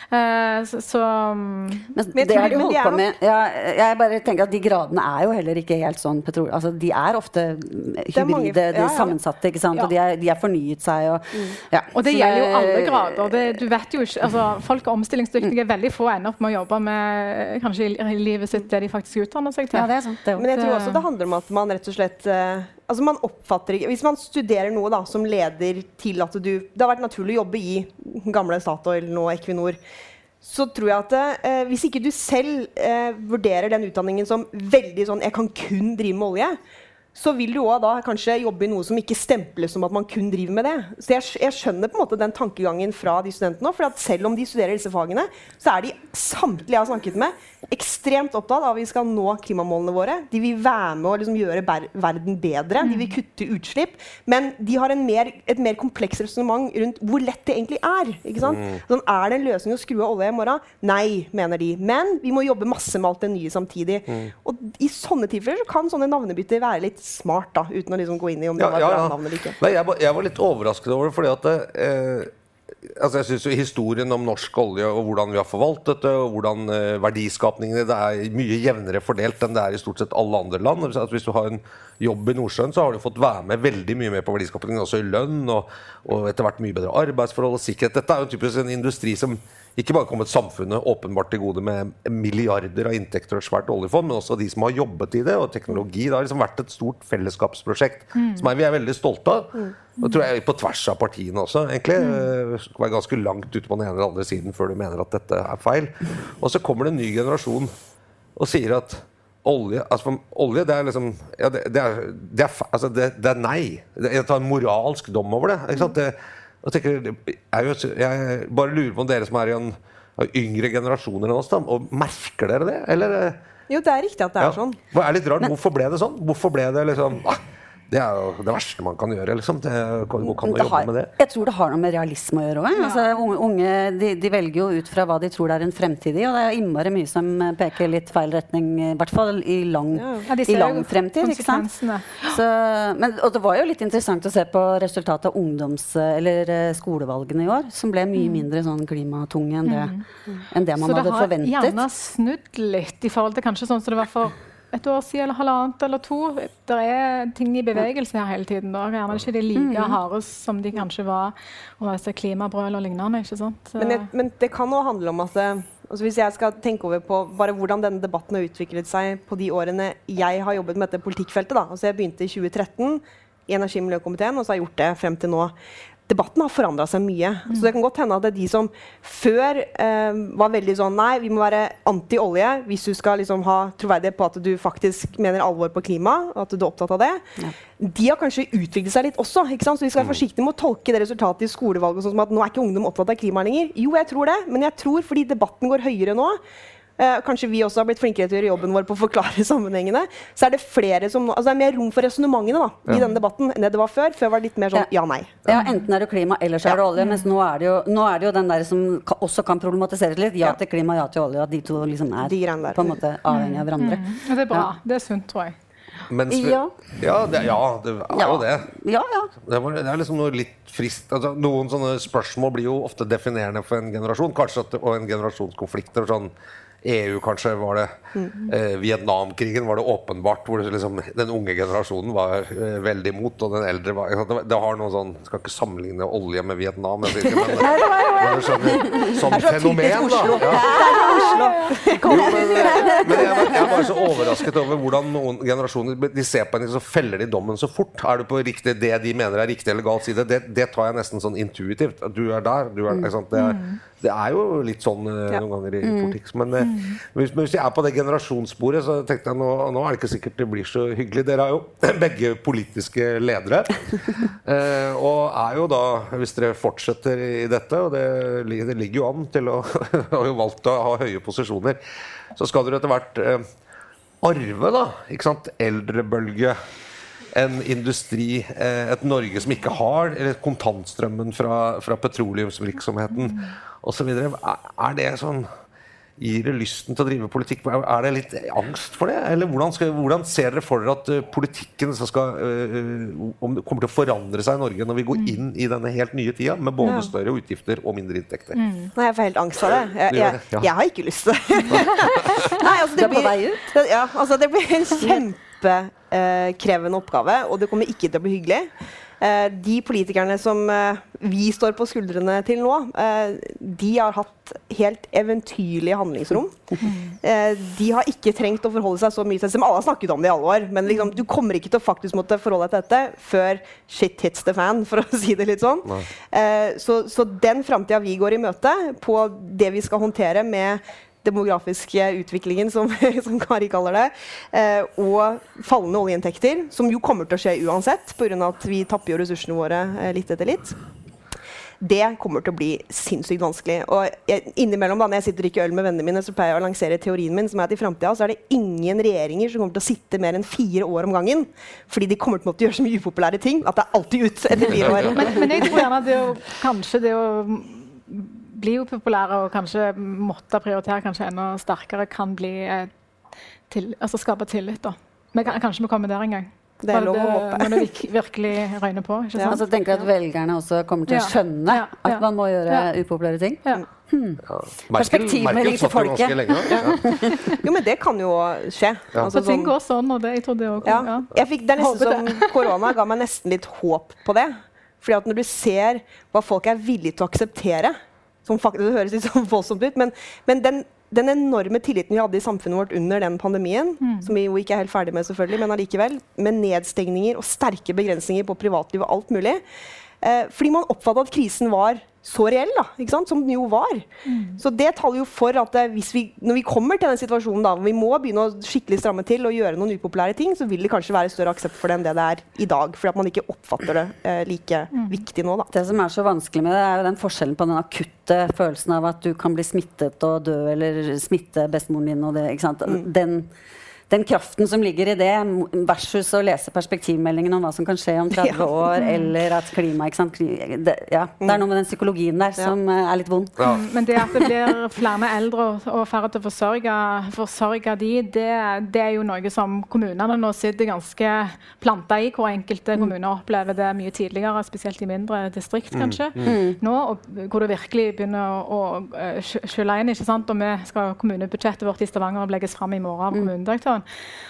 Eh, så, så mm, Men det har de holdt på med. Ja, jeg bare tenker at De gradene er jo heller ikke helt sånn petrol... Altså, de er ofte mm, er mange- hybride, de ja, er sammensatte, ikke sant? Ja. og de er, de er fornyet seg. Og, ja. Og det gjelder jo alle grader. Det, du vet jo ikke, altså, folk er omstillingsdyktige. Veldig få ender opp med å jobbe med kanskje i, i livet sitt det de faktisk utdanner seg til. Ja, det er sant. Det er. Men jeg tror også det handler om at man rett og slett eh, altså man oppfatter ikke, Hvis man studerer noe da, som leder til at du Det har vært naturlig å jobbe i gamle Statoil, nå Equinor. Så tror jeg at eh, Hvis ikke du selv eh, vurderer den utdanningen som veldig sånn Jeg kan kun drive med olje. Så vil du også da kanskje jobbe i noe som ikke stemples som at man kun driver med det. Så jeg, jeg skjønner på en måte den tankegangen fra de studentene også, For at selv om de studerer disse fagene, så er de samtlige jeg har snakket med, ekstremt opptatt av at vi skal nå klimamålene våre. De vil være med å liksom gjøre verden bedre. De vil kutte utslipp. Men de har en mer, et mer komplekst resonnement rundt hvor lett det egentlig er. Ikke sant? Sånn, er det en løsning å skru av olje i morgen? Nei, mener de. Men vi må jobbe masse med alt det nye samtidig. Og i sånne tilfeller så kan sånne navnebytter være litt smart, da, uten å liksom gå inn i om det Ja, var ja, bra navn eller ikke. Nei, jeg, var- jeg var litt overrasket over det, fordi at eh, altså jeg synes jo Historien om norsk olje og hvordan vi har forvaltet det, og hvordan eh, verdiskapningen det er mye jevnere fordelt enn det er i stort sett alle andre land. Altså, hvis du har en jobb i Nordsjøen, så har du fått være med veldig mye mer på verdiskapningen, også i lønn og, og etter hvert mye bedre arbeidsforhold og sikkerhet. Dette er jo typisk en industri som ikke bare kommet samfunnet åpenbart til gode med milliarder av inntekter og et svært oljefond, men også de som har jobbet i det, og teknologi. Det har liksom vært et stort fellesskapsprosjekt som er, vi er veldig stolte av. Og det tror jeg på tvers av partiene også, egentlig. Eh, Skal være ganske langt ute på den ene eller andre siden før du mener at dette er feil. Og så kommer det en ny generasjon og sier at olje altså Olje, det er liksom ja, det, det, er, det, er, altså det, det er nei. Jeg tar en moralsk dom over det. Ikke sant? det jeg, tenker, jeg, jeg bare lurer på om dere som er i en yngre generasjoner enn oss, da, og merker dere det? Eller Jo, det er riktig at det er ja. sånn. Det er litt rart. Hvorfor ble det sånn? Hvorfor ble det liksom ah, Det er jo det verste man kan gjøre, liksom. Det, kan, kan Det jobbe har, med det? jeg tror det har noe med realisme å gjøre òg. Altså, unge unge de, de velger jo ut fra hva de tror det er en fremtid i, og det er innmari mye som eh, peker litt feil retning, i hvert fall i lang, Ja, de i lang jo fremtid. Ikke sant? Så, men, og det var jo litt interessant å se på resultatet av ungdoms- eller eh, skolevalgene i år, som ble mye mindre sånn klimatunge enn det, enn det man Mm. Så det har forventet. gjerne snudd litt i forhold til kanskje sånn som det var for et år siden eller halvannet eller to. Det er ting i bevegelse her hele tiden. Da. Gjerne ikke de like Mm. harde som de kanskje var disse klimabrøl og lignende. ikke sant? Men, jeg, men det kan òg handle om at eh, altså Hvis jeg skal tenke over på bare hvordan denne debatten har utviklet seg på de årene jeg har jobbet med dette politikkfeltet da. altså Jeg begynte i 2013 i energi- og miljøkomiteen, og så har jeg gjort det frem til nå. Debatten har forandra seg mye. Så det kan godt hende at det er de som før eh, var veldig sånn Nei, vi må være anti-olje hvis du skal liksom ha troverdighet på at du faktisk mener alvor på klima, og at du er opptatt av det. De har kanskje utviklet seg litt også. ikke sant? Så vi skal være forsiktige med å tolke det resultatet i skolevalget sånn som at nå er ikke ungdom opptatt av klima lenger. Jo, jeg tror det, men jeg tror fordi debatten går høyere nå, kanskje vi også har blitt flinkere til å gjøre jobben vår på å forklare sammenhengene, så er det flere som altså det er mer rom for resonnementene da, i denne debatten enn det det var før. Før var det litt mer sånn ja-nei. Ja, Enten er det klima, eller så er det olje. Mens nå er det jo, nå er det jo den der som ka, også kan problematiseres litt. Ja til klima, ja til olje. At de to liksom er De på en måte avhengig av hverandre. Og det er bra. Det er sunt, tror jeg. Mens vi, Ja. ja, det, ja, det er jo det. Ja, ja. Det, var, det er liksom noe litt frist altså, Noen sånne spørsmål blir jo ofte definerende for en generasjon. Kanskje at og en generasjonskonflikter. Sånn EU kanskje var det eh, Vietnamkrigen var det åpenbart hvor det liksom, den unge generasjonen var eh, veldig imot, og den eldre var det, det har noe sånn Skal ikke sammenligne olje med Vietnam, jeg sier ikke, men, men skjønner, som fenomen, da. Ja. Jo, men, men jeg, var, jeg var så overrasket over hvordan noen generasjoner De ser på en, så feller de dommen så fort. Er du på riktig, det de mener er riktig eller galt side, det, det tar jeg nesten sånn intuitivt. Du er der. Du er? Det, er, det er jo litt sånn eh, noen ganger i politikk. Men, eh, hvis, men hvis jeg er på det generasjonssporet, så tenkte jeg nå, nå er det ikke sikkert det blir så hyggelig. Dere er jo begge politiske ledere. Eh, og er jo da, hvis dere fortsetter i dette, og det, det ligger jo an til å har jo valgt å ha høye posisjoner, så skal dere etter hvert eh, arve, da. Ikke sant? Eldrebølge. en industri, eh, et Norge som ikke har eller kontantstrømmen fra, fra petroleumsvirksomheten osv. Er, er det sånn Gir det lysten til å drive politikk? Er det litt angst for det? Eller hvordan, skal, hvordan ser dere for dere at eh, politikken skal, øh, om det kommer til å forandre seg i Norge når vi går inn i denne helt nye tida med både Ja. større utgifter og mindre inntekter? Nei, jeg får helt angst av det. Jeg, jeg, jeg, jeg har ikke lyst til det. Nei, altså, det er på vei ut? Det, ja, altså, det blir en kjempekrevende oppgave, og det kommer ikke til å bli hyggelig. Eh, de politikerne som eh, vi står på skuldrene til nå, eh, de har hatt helt eventyrlige handlingsrom. Eh, de har ikke trengt å forholde seg så mye til det, som alle har snakket om det i alle år. Men liksom, du kommer ikke til å faktisk måtte forholde deg til dette før shit hits the fan, for å si det litt sånn. Eh, så, så den framtida vi går i møte, på det vi skal håndtere med demografiske utviklingen, som, som Kari kaller det, eh, og fallende oljeinntekter, som jo kommer til å skje uansett, pga. at vi tapper jo ressursene våre eh, litt etter litt. Det kommer til å bli sinnssykt vanskelig. Og jeg, innimellom da, når jeg sitter og øl med vennene mine, så pleier jeg å lansere teorien min, som er at i framtida er det ingen regjeringer som kommer til å sitte mer enn fire år om gangen. Fordi de kommer til å gjøre så mye upopulære ting at det er alltid ut etter fire år. Men, men jeg tror gjerne at det å, kanskje det å bli populære og kanskje måtte prioritere kanskje enda sterkere, kan bli eh, til, altså skape tillit. da. Men kanskje vi kommer der en gang. Det er lov å håpe. Når det virk- virkelig røyner på. ikke sant? Altså, tenker jeg at velgerne også kommer til å Ja. skjønne Ja, at man må gjøre Ja. upopulære ting? Ja. Hmm. Perspektivmelding Merkel til satt jo ganske folket. lenge. Ja. Jo, men det kan jo skje. Ja. Altså, ting sånn- går sånn, og det, jeg tror det også Ja. ja. Fikk, det er nesten som korona ga meg nesten litt håp på det. Fordi at når du ser hva folk er villige til å akseptere som faktisk, Det høres litt sånn voldsomt ut, men, men den, den enorme tilliten vi hadde i samfunnet vårt under den pandemien, som vi jo ikke er helt ferdig med, selvfølgelig, men allikevel, med nedstengninger og sterke begrensninger på privatliv og alt mulig. Eh, fordi man oppfattet at krisen var så reell, da, ikke sant? som den jo var. Så det taler jo for at eh, hvis vi, når vi kommer til den situasjonen da, hvor vi må begynne å skikkelig stramme til og gjøre noen upopulære ting, så vil det kanskje være større aksept for det enn det det er i dag. Fordi at man ikke oppfatter det eh, like viktig nå. da. Det som er så vanskelig med det, er jo den forskjellen på den akutte følelsen av at du kan bli smittet og dø, eller smitte bestemoren din og det. ikke sant? Den, den kraften som ligger i det, versus å lese perspektivmeldingen om hva som kan skje om 30 Ja. år, eller at klima ikke sant? Det, ja, det er noe med den psykologien der som eh, er litt vond. Ja. Men det at det blir flere eldre og, færre til å forsørge, forsørge de, det, det er jo noe som kommunene nå sitter ganske planta i, hvor enkelte kommuner opplever det mye tidligere, spesielt i mindre distrikt kanskje. Nå, og hvor det virkelig begynner å, å eh, skylle inn. ikke sant? Og vi skal Kommunebudsjettet vårt i Stavanger legges fram i morgen av kommunedirektøren.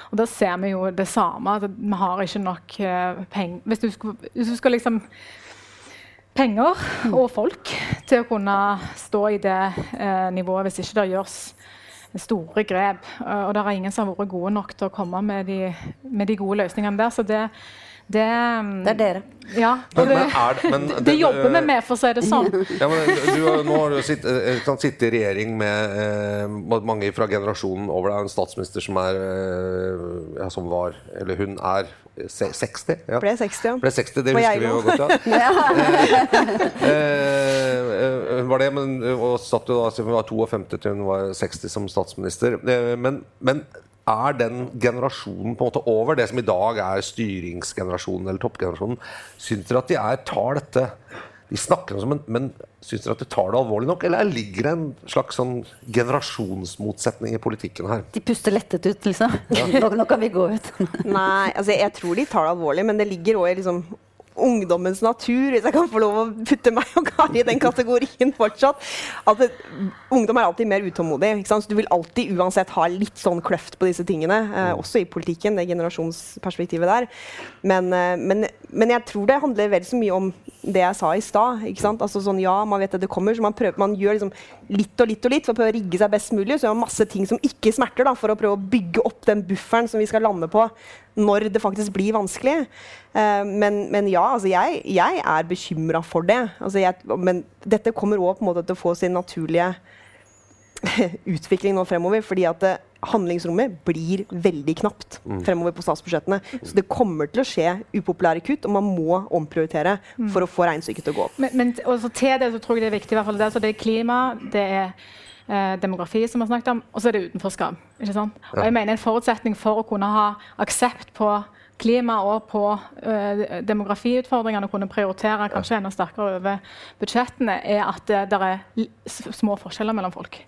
Og da ser vi jo det samme. at Vi har ikke nok uh, penger. Hvis du skal, hvis du skal liksom penger og folk til å kunne stå i det eh, nivået hvis ikke det gjøres store grep. Eh, og det er ingen som har vært gode nok til å komme med de, med de gode løsningene der. Så det, det, Det er dere. Ja, Men, det, men er det, men det jobber vi med, for å si det sånn. Ja, men du, nå har du sitt- eh, kan sitte i regjering med eh, mange fra generasjonen over deg. En statsminister som er eh, ja, som var, eller hun er se- 60. Ja. Ble 60, ja. Ble 60, det husker vi jo godt. Ja. Eh, eh, hun var det, men, og satt jo da siden hun var 52 til hun var 60 som statsminister. Eh, men, men er den generasjonen på en måte over det som i dag er styringsgenerasjonen eller toppgenerasjonen? Syns dere at de er, tar dette De snakker om det, men, syns dere at de tar det alvorlig nok? Eller ligger det en slags sånn generasjonsmotsetning i politikken her? De puster lettet ut, liksom. Nå, nå kan vi gå ut. Nei, altså jeg tror de tar det alvorlig, men det ligger òg i liksom ungdommens natur, hvis jeg kan få lov å putte meg og Kari i den kategorien fortsatt. At det, ungdom er alltid mer utålmodig. Ikke sant? Så du vil alltid uansett ha litt sånn kløft på disse tingene. Eh, også i politikken, det generasjonsperspektivet der. Men, eh, men, men jeg tror det handler vel så mye om det jeg sa i stad. Altså sånn, ja, man vet at det kommer, så man, prøver, man gjør liksom litt og litt og litt for å prøve å rigge seg best mulig. Så gjør man masse ting som ikke smerter, da, for å prøve å bygge opp den bufferen som vi skal lande på når det faktisk blir vanskelig. Uh, men, men ja, altså jeg, jeg er bekymra for det. Altså jeg, men dette kommer òg til å få sin naturlige utvikling nå fremover. fordi at det, handlingsrommet blir veldig knapt fremover på statsbudsjettene. Så det kommer til å skje upopulære kutt, og man må omprioritere for å få regnestykket til å gå opp. Men, men også til det så tror jeg det er viktig. i hvert fall det, så det er klima, det er eh, demografi, som vi har snakket om, og så er det utenforskap. ikke sant? Og jeg mener En forutsetning for å kunne ha aksept på klima og på uh, demografiutfordringene og kunne prioritere kanskje enda sterkere over budsjettene, er at det, det er små forskjeller mellom folk.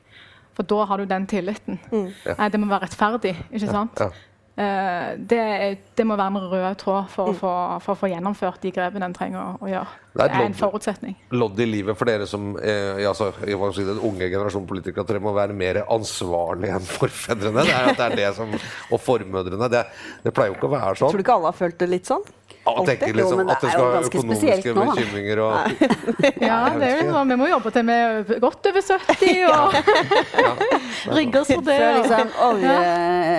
For da har du den tilliten. Mm. Ja. Det må være rettferdig. ikke sant? Ja. Uh, det, det, må være en rød tråd for, mm. få, for, å få, gjennomført de grepene en trenger å, å gjøre. Det er, det er en forutsetning. Lodd i livet for dere som eh, altså, si, den unge generasjon politikere, at dere må være mer ansvarlige enn forfedrene. Det er, det er det som, og formødrene. Det, det pleier jo ikke å være sånn. Tror du ikke alle har følt det litt sånn? Ja, tenker liksom jo, at det skal være økonomiske nå, bekymringer og Ja, det er jo sånn, vi må jobbe til vi er godt over 70 og ja. rigge oss for det. Liksom, olje,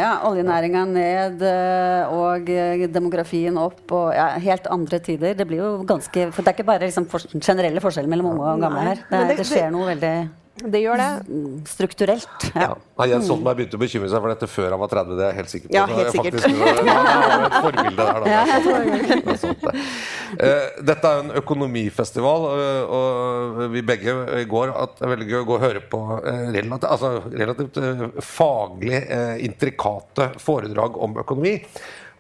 ja, Oljenæringa ned eh, og eh, demografien opp og ja, helt andre tider. Det blir jo ganske for Det er ikke bare liksom, for, generelle forskjeller mellom unge og gamle her. Det, det skjer noe veldig det gjør det. Strukturelt. Ja. ja. Jens Stoltenberg begynte å bekymre seg for dette før han var 30. Det er jeg helt sikker på. Ja, helt sikkert. Faktisk, et forbilde der, da. Ja, sånt, det. Uh, dette er en økonomifestival, og, og vi begge i går at det er veldig gøy å gå og høre på uh, relativt, altså, relativt faglig intrikate foredrag om økonomi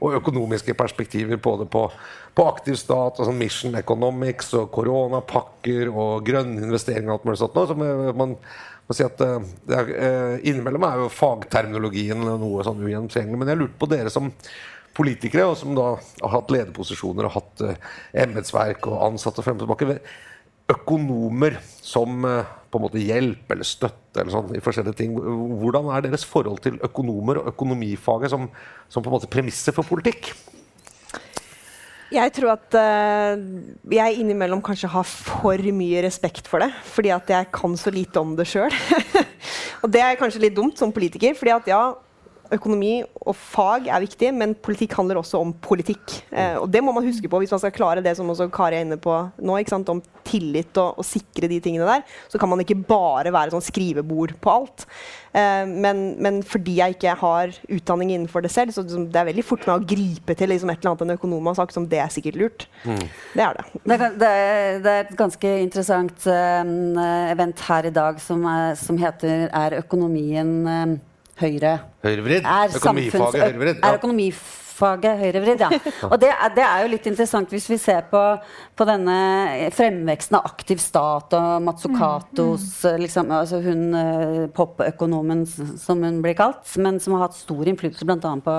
og økonomiske perspektiver på det på, på aktiv stat, og sånn Mission Economics og koronapakker og grønne investeringer og alt mulig sånt. Nå, som man må si at det er, eh, Innimellom er jo fagterminologien noe sånn ugjennomtrengelig. Men jeg lurte på dere som politikere, og som da har hatt lederposisjoner og hatt uh, embetsverk og ansatte frem og tilbake. Økonomer som uh, på en måte hjelp eller støtte eller sånn, i forskjellige ting. Hvordan er deres forhold til økonomer og økonomifaget som, som på en måte premisser for politikk? Jeg tror at uh, jeg innimellom kanskje har for mye respekt for det. Fordi at jeg kan så lite om det sjøl. og det er kanskje litt dumt som politiker. fordi at ja, økonomi og fag er viktig, men politikk handler også om politikk. Eh, og Det må man huske på hvis man skal klare det som også Kari er inne på nå, om tillit og, og, sikre de tingene der. Så kan man ikke bare være sånn skrivebord på alt. Eh, men, men, fordi jeg ikke har utdanning innenfor det selv, så liksom, det er veldig fort med å gripe til liksom, et eller annet en økonom har sagt som det er sikkert lurt. Mm. Det er det. Det er, det, er, det er, et ganske interessant uh, event her i dag som, er, som heter Er økonomien um, Høyre. Høyrevridd? Økonomifaget høyrevridd? Ja. Er økonomifaget høyrevridd, ja. Og det er, det er, jo litt interessant hvis vi ser på, på denne fremveksten av aktiv stat og Matsukatos mm, mm. liksom, altså hun uh, popøkonomen som hun blir kalt, men som har hatt stor innflytelse bl.a. på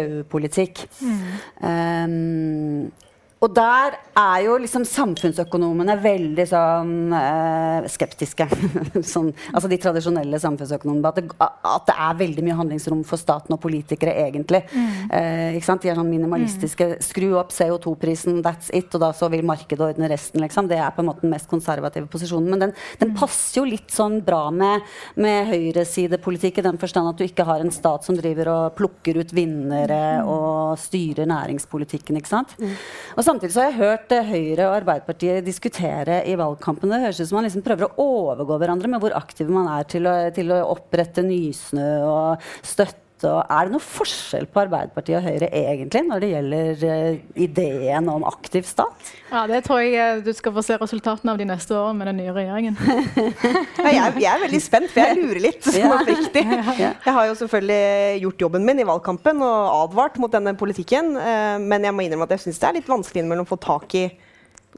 EU-politikk. EU mm. um, og der er jo liksom samfunnsøkonomene veldig sånn eh, skeptiske. sånn, altså de tradisjonelle samfunnsøkonomene. At det, at det, er veldig mye handlingsrom for staten og politikere, egentlig. Mm. Eh, ikke sant? De er sånn minimalistiske. Mm. Skru opp CO2-prisen, that's it, og da så vil markedet ordne resten. Liksom. Det er på en måte den mest konservative posisjonen. Men den, den mm. passer jo litt sånn bra med, med høyresidepolitikk i den forstand at du ikke har en stat som driver og plukker ut vinnere mm. og styrer næringspolitikken. ikke sant? Mm. Og samtidig har jeg hørt eh, Høyre og Arbeiderpartiet diskutere i valgkampen. Det høres ut som man liksom prøver å overgå hverandre med hvor aktive man er til å, til å opprette Nysnø og støtte er det noe forskjell på Arbeiderpartiet og Høyre egentlig når det gjelder uh, ideen om aktiv stat? Ja, Det tror jeg eh, du skal få se resultatene av de neste årene med den nye regjeringen. ja, jeg, jeg, er veldig spent, for jeg lurer litt. som oppriktig. Jeg har jo selvfølgelig gjort jobben min i valgkampen og advart mot denne politikken. Uh, men jeg må innrømme at jeg syns det er litt vanskelig innimellom å få tak i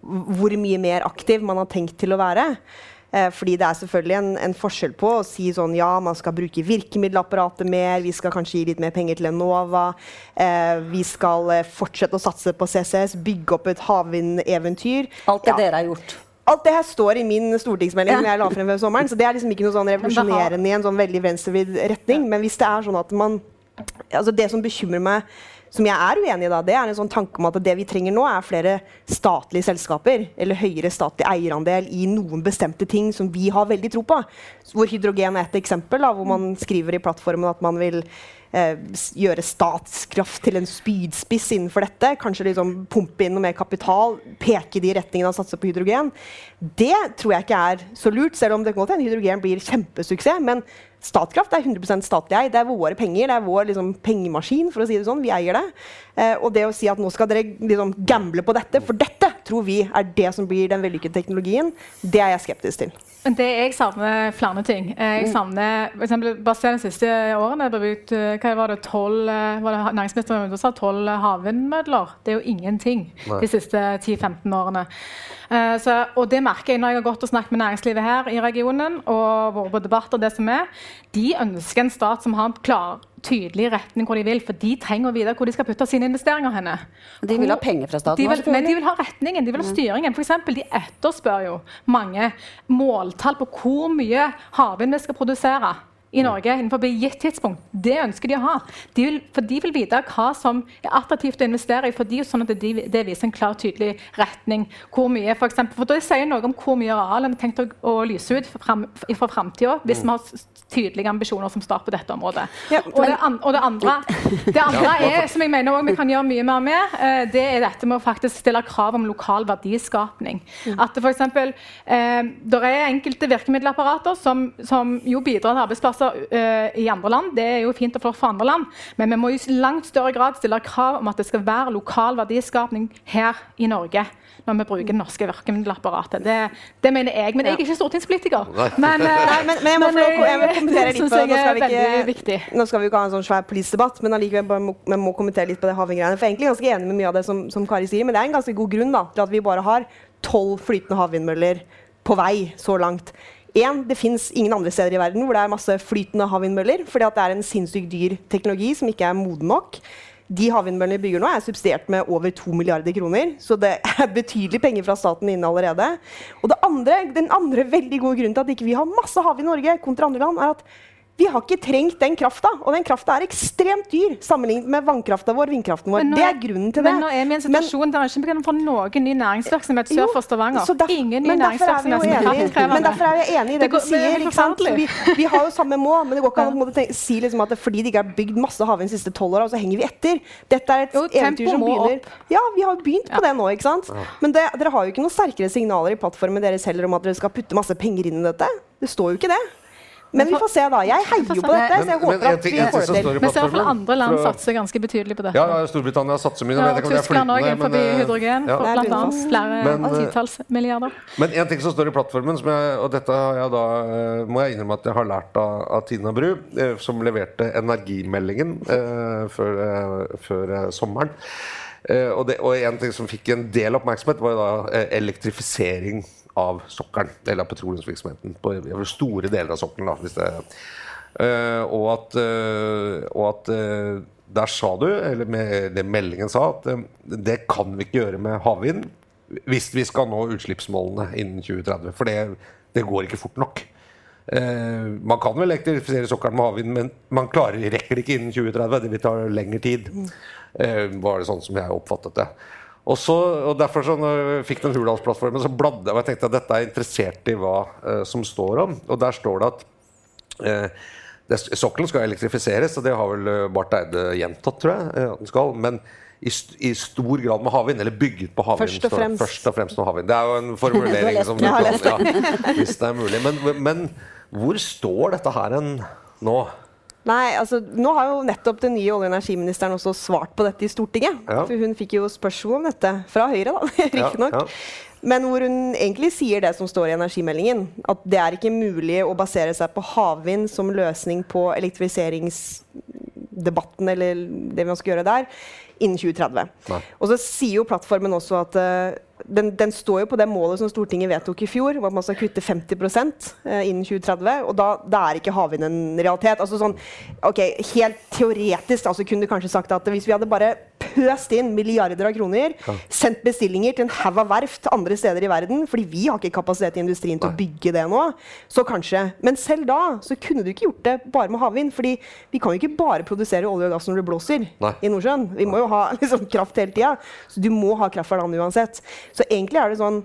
hvor mye mer aktiv man har tenkt til å være. Eh, fordi det er selvfølgelig en, en, forskjell på å si sånn ja, man skal bruke virkemiddelapparatet mer, vi skal kanskje gi litt mer penger til Enova, eh, vi skal eh, fortsette å satse på CCS, bygge opp et havvindeventyr. Alt det ja. dere har gjort. Alt det her står i min stortingsmelding ja. som jeg la frem ved sommeren. Så det er liksom ikke noe sånn revolusjonerende i en sånn veldig venstrevidd retning. Men hvis det er sånn at man altså Det som bekymrer meg som jeg er uenig i, da, det er en sånn tanke om at det vi trenger nå, er flere statlige selskaper. Eller høyere statlig eierandel i noen bestemte ting som vi har veldig tro på. Hvor hydrogen er et eksempel, da, hvor man skriver i plattformen at man vil eh, gjøre statskraft til en spydspiss innenfor dette. Kanskje liksom pumpe inn noe mer kapital, peke de retningene og satse på hydrogen. Det tror jeg ikke er så lurt, selv om det kan godt hende hydrogen blir kjempesuksess. men Statkraft er 100 statlig eid. Det er våre penger. Det er vår liksom, pengemaskin. for å si det sånn. Vi eier det. Eh, og det å si at nå skal dere liksom, gamble på dette, for dette tror vi er det som blir den vellykkede teknologien. Det er jeg skeptisk til. Men det jeg savner flere ting. Eh, jeg savner, for eksempel, bare se de siste årene. Det ble ut, hva var det, 12, eh, var det næringsministeren sa 12 havvindmøller. Det er jo ingenting Nei. de siste 10-15 årene. Så, og det merker jeg når jeg har gått og snakket med næringslivet her i regionen. og vært på debatter, det som er, De ønsker en stat som har en klar, tydelig retning hvor de vil. For de trenger å vite hvor de skal putte sine investeringer henne. De vil ha penger fra staten De vil, men de vil ha retningen, de vil ha styringen. For eksempel, de etterspør jo mange måltall på hvor mye havvind vi skal produsere i Norge innenfor et gitt tidspunkt. Det ønsker de å ha. De vil, for de vil vite hva som er attraktivt å investere i, for de, sånn at de, det viser en klar, tydelig retning. Hvor mye, for, eksempel, for Det sier noe om hvor mye areal en har tenkt å, å lyse ut fra fram, framtida, hvis vi har tydelige ambisjoner som stat på dette området. og, det an, og det andre, det andre er, som jeg mener også vi kan gjøre mye mer med, eh, det er dette med å faktisk stille krav om lokal verdiskapning. At det for eksempel, eh, er enkelte virkemiddelapparater som, som jo bidrar til arbeidsplasser eh, i andre land. Det er jo fint og flott for andre land, men vi må i langt større grad stille krav om at det skal være lokal verdiskapning her i Norge når vi bruker det norske virkemiddelapparatet. Det, det mener jeg. Men jeg er ikke stortingspolitiker. Men, eh, Nei, men, men jeg må, få kommentere litt på det. Nå skal, vi ikke, nå skal vi ikke ha en sånn svær politisk debatt, men allikevel må, jeg må kommentere litt på det havvindgreiene. For jeg er egentlig ganske enig med mye av det som, som Kari sier, men det er en ganske god grunn da, til at vi bare har tolv flytende havvindmøller på vei så langt. En, det fins ingen andre steder i verden hvor det er masse flytende havvindmøller, fordi det er en sinnssykt dyr teknologi som ikke er moden nok. De havvindmøllene vi bygger nå, er subsidiert med over 2 milliarder kroner. Så det er betydelig penger fra staten inne allerede. Og andre, den andre veldig gode grunnen til at ikke vi har masse hav i Norge kontra andre land, er at vi har ikke trengt den krafta. Og den krafta er ekstremt dyr sammenlignet med vannkrafta vår, vindkraften vår. Nå Det er- grunnen til det. Men nå er vi i en situasjon der vi ikke kan få noen ny næringsvirksomhet sør for Stavanger. så derfor- Ingen ny men vi næringsvirksomhet som er enige. kraftkrevende. Men derfor er jeg enig i det, Det går- du sier. det er ikke sant? Vi, vi har jo samme mål, men det går ikke an å tenke, si liksom at det, fordi det ikke er bygd masse havvind de siste tolv åra, så henger vi etter. Dette er et eventyr som begynner opp. Ja, vi har jo begynt på det nå, ikke sant? Men det, dere har jo ikke noen sterkere signaler i plattformen deres heller om at dere skal putte masse penger inn i dette. Det står jo ikke det. Men vi får se, da. Jeg heier jo på dette, så jeg Men- men håper at vi får det står til. i Vi ser plattformen, andre land satser ganske betydelig på dette. Ja, ja, Storbritannia satser mye. Ja, og Tyskland òg, forbi eh, hydrogen. ja. For blant annet flere Men, eh, titalls milliarder. Men en ting som står i plattformen, som jeg, og dette har jeg da, eh, må jeg innrømme at jeg har lært av, av Tina Bru, som leverte energimeldingen eh, før, før eh, sommeren. Eh, og, det, og en ting som fikk en del oppmerksomhet, var jo da eh, elektrifisering av sokkelen. Eller av petroleumsvirksomheten på store deler av sokkelen. da, hvis det Eh, og at, uh, og at uh, der sa du, eller med, det meldingen sa, at det kan vi ikke gjøre med havvind hvis vi skal nå utslippsmålene innen 2030. For det, det går ikke fort nok. Uh, man kan vel elektrifisere sokkelen med havvind, men man klarer, rekker det ikke innen 2030. Det vil ta lengre tid. uh, var det sånn som jeg oppfattet det. Og, så, og derfor så når jeg fikk den Hurdalsplattformen, så bladde jeg og jeg tenkte at dette er interessert i hva eh, som står om. Og der står det at eh, det, sokkelen skal elektrifiseres, og det har vel eh, Barth Eide gjentatt, tror jeg. eh, at den skal, Men i, st i stor grad med havvind, eller bygget på havvind. Først og fremst. Først og fremst med havvind. Det er jo en formulering som du kan ja, Hvis det er mulig. Men, men hvor står dette her hen nå? Nei, altså, Nå har jo nettopp den nye olje- og energiministeren også svart på dette i Stortinget. Ja. For hun fikk jo spørsmål om dette fra Høyre, da, riktignok. Ja, Men hvor hun egentlig sier det som står i energimeldingen. At det er ikke mulig å basere seg på havvind som løsning på elektrifiseringsdebatten, eller det man skal gjøre der, innen 2030. Nei. Og så sier jo plattformen også at eh, den, den står jo på det målet som Stortinget vedtok i fjor, om at man skal kutte 50 eh, innen 2030. Og da, da er ikke havvind en realitet. Altså sånn, ok, Helt teoretisk altså kunne du kanskje sagt at hvis vi hadde bare pøst inn milliarder av kroner, sendt bestillinger til en haug av verft andre steder i verden, fordi vi har ikke kapasitet i industrien til å bygge det nå, så kanskje. Men selv da så kunne du ikke gjort det bare med havvind. fordi vi kan jo ikke bare produsere olje og gass når det blåser Nei. i Nordsjøen. Vi må jo ha liksom, kraft hele tida. Så du må ha kraft fra land uansett. Så egentlig er det sånn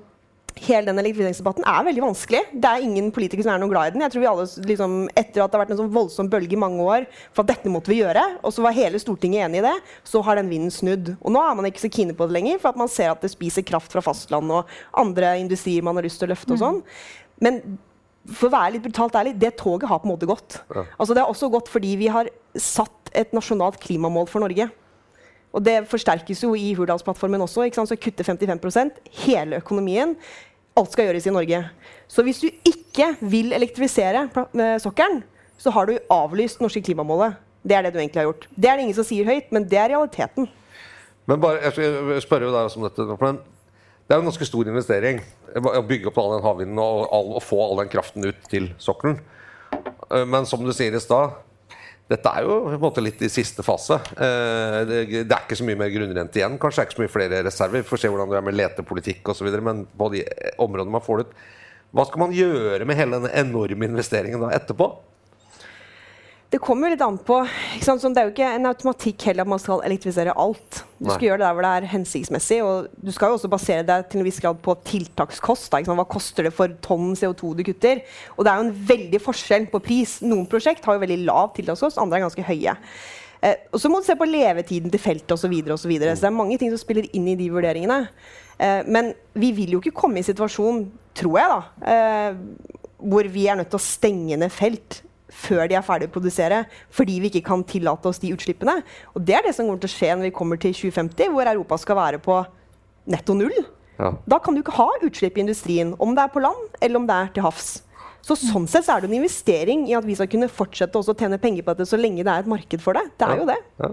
Hele den elektrifiseringsdebatten er veldig vanskelig. Det er ingen politikere som er noe glad i den. Jeg tror vi alle, liksom, Etter at det har vært en sånn voldsom bølge i mange år for at dette måtte vi gjøre, og så var hele Stortinget enig i det, så har den vinden snudd. Og nå er man ikke så kine på det lenger, for at man ser at det spiser kraft fra fastlandet og andre industrier man har lyst til å løfte og sånn. Men for å være litt brutalt ærlig, det toget har på en måte gått. Altså Det har også gått fordi vi har satt et nasjonalt klimamål for Norge. Og det forsterkes jo i Hurdalsplattformen også. ikke sant? Så kutte 55% hele økonomien. Alt skal gjøres i Norge. Så hvis du ikke vil elektrifisere eh, sokkelen, så har du avlyst norske klimamålet. Det er det du egentlig har gjort. Det er det ingen som sier høyt, men det er realiteten. Men bare, jeg spør spørre deg om dette. Men det er jo en ganske stor investering å bygge opp all den havvinden og, og få all den kraften ut til sokkelen. Eh, Men som du sier i stad, dette er jo på en måte litt i siste fase. Eh, Det, er ikke så mye mer grunnrente igjen. Kanskje det er ikke så mye flere reserver. Vi får se hvordan det er med letepolitikk osv. Men på de områdene man får det ut Hva skal man gjøre med hele denne enorme investeringen da etterpå? Det kommer jo litt an på. Sånn, det er jo ikke en automatikk heller at man skal elektrifisere alt. Du Nei. skal gjøre det der hvor det er hensiktsmessig. Og du skal jo også basere deg til en viss grad på tiltakskost. Da? Hva koster det for tonn CO2 du kutter? Og det er jo en veldig forskjell på pris. Noen prosjekt har jo veldig lav tiltakskost, andre er ganske høye. Eh, og så må du se på levetiden til feltet osv. Så, videre, og så, videre. så det er mange ting som spiller inn i de vurderingene. Eh, men vi vil jo ikke komme i situasjon, tror jeg, da, eh, hvor vi er nødt til å stenge ned felt før de er ferdig å produsere, fordi vi ikke kan tillate oss de utslippene. Og det er det som kommer til å skje når vi kommer til 2050, hvor Europa skal være på netto null. Ja. Da kan du ikke ha utslipp i industrien, om det er på land eller om det er til havs. Så sånn sett så er det en investering i at vi skal kunne fortsette også å tjene penger på dette så lenge det er et marked for det. Det er jo det. Ja.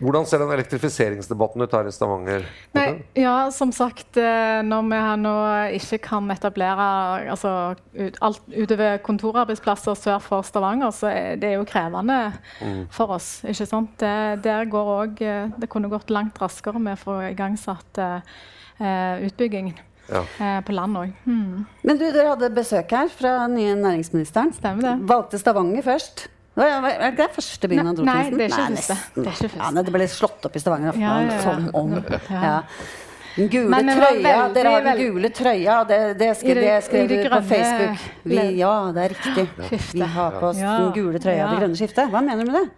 Hvordan ser den elektrifiseringsdebatten ut her i Stavanger? Nei, ja, som sagt, eh, når vi her nå ikke kan etablere altså, ut, alt utover kontorarbeidsplasser sør for Stavanger, så er det jo krevende Mm. for oss. ikke sant? Det, der går også, eh, det kunne gått langt raskere med å få igangsatt uh, utbyggingen. utbygging Ja. eh, på land òg. Mm. Men du, dere hadde besøk her fra nye næringsministeren. Stemmer det. Valgte Stavanger først. Er det første byen Nei, han dro nei, til? det er ikke første. Det er ikke Ja, nei, det ble slått opp i Stavanger. Ja, ja, ja. Som om. Ja. Ja. Den gule Men trøya. veldig, Dere har den gule trøya. Det, det, skrev, det- det skrev du på Facebook. Vi, ja, det er riktig. Vi har på oss Ja. den gule trøya Ja. det grønne skiftet. Hva mener du med det?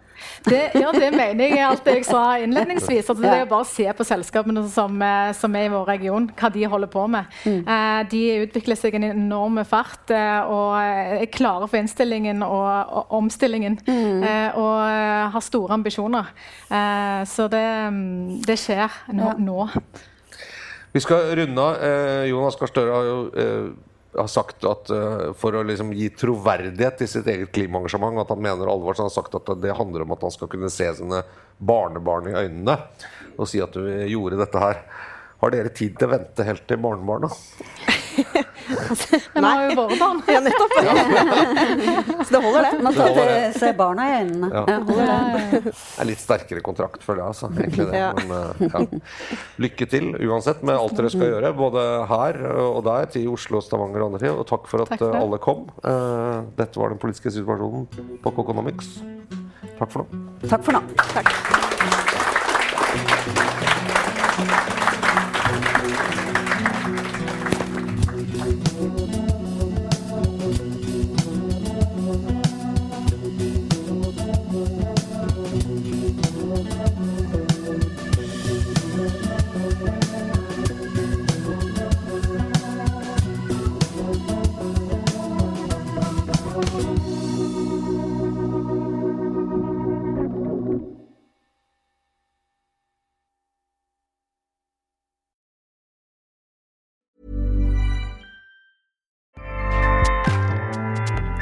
Det, ja, det mener jeg alt det jeg sa innledningsvis. Altså, det er bare å se på selskapene som, eh, som er i vår region, hva de holder på med. Eh, de utvikler seg i en enorm fart eh, og er klare for innstillingen og, og omstillingen. Eh, og har store ambisjoner. Eh, så det, mm, det skjer nå. Ja. nå. Vi skal runde av. Jonas Gahr Støre har jo har sagt at eh, for å liksom gi troverdighet til sitt eget klimaengasjement, at han mener alvor, så har han sagt at det handler om at han skal kunne se sine barnebarn i øynene og si at du gjorde dette her. Har dere tid til å vente helt til barnebarna? Men vi har jo våre barn. Ja, nettopp. Så det holder, det. Man Det holder, til det. se barna i øynene. Ja. Ja, det. Det er litt sterkere kontrakt, føler jeg. Altså, egentlig det. Ja. Men, eh, ja. Lykke til uansett med alt dere skal gjøre, både her og der, til Oslo, Stavanger og andre ting. Og takk for at Takk for alle kom. Eh, Dette var den politiske situasjonen på Coconomics. Takk for nå. Takk for nå.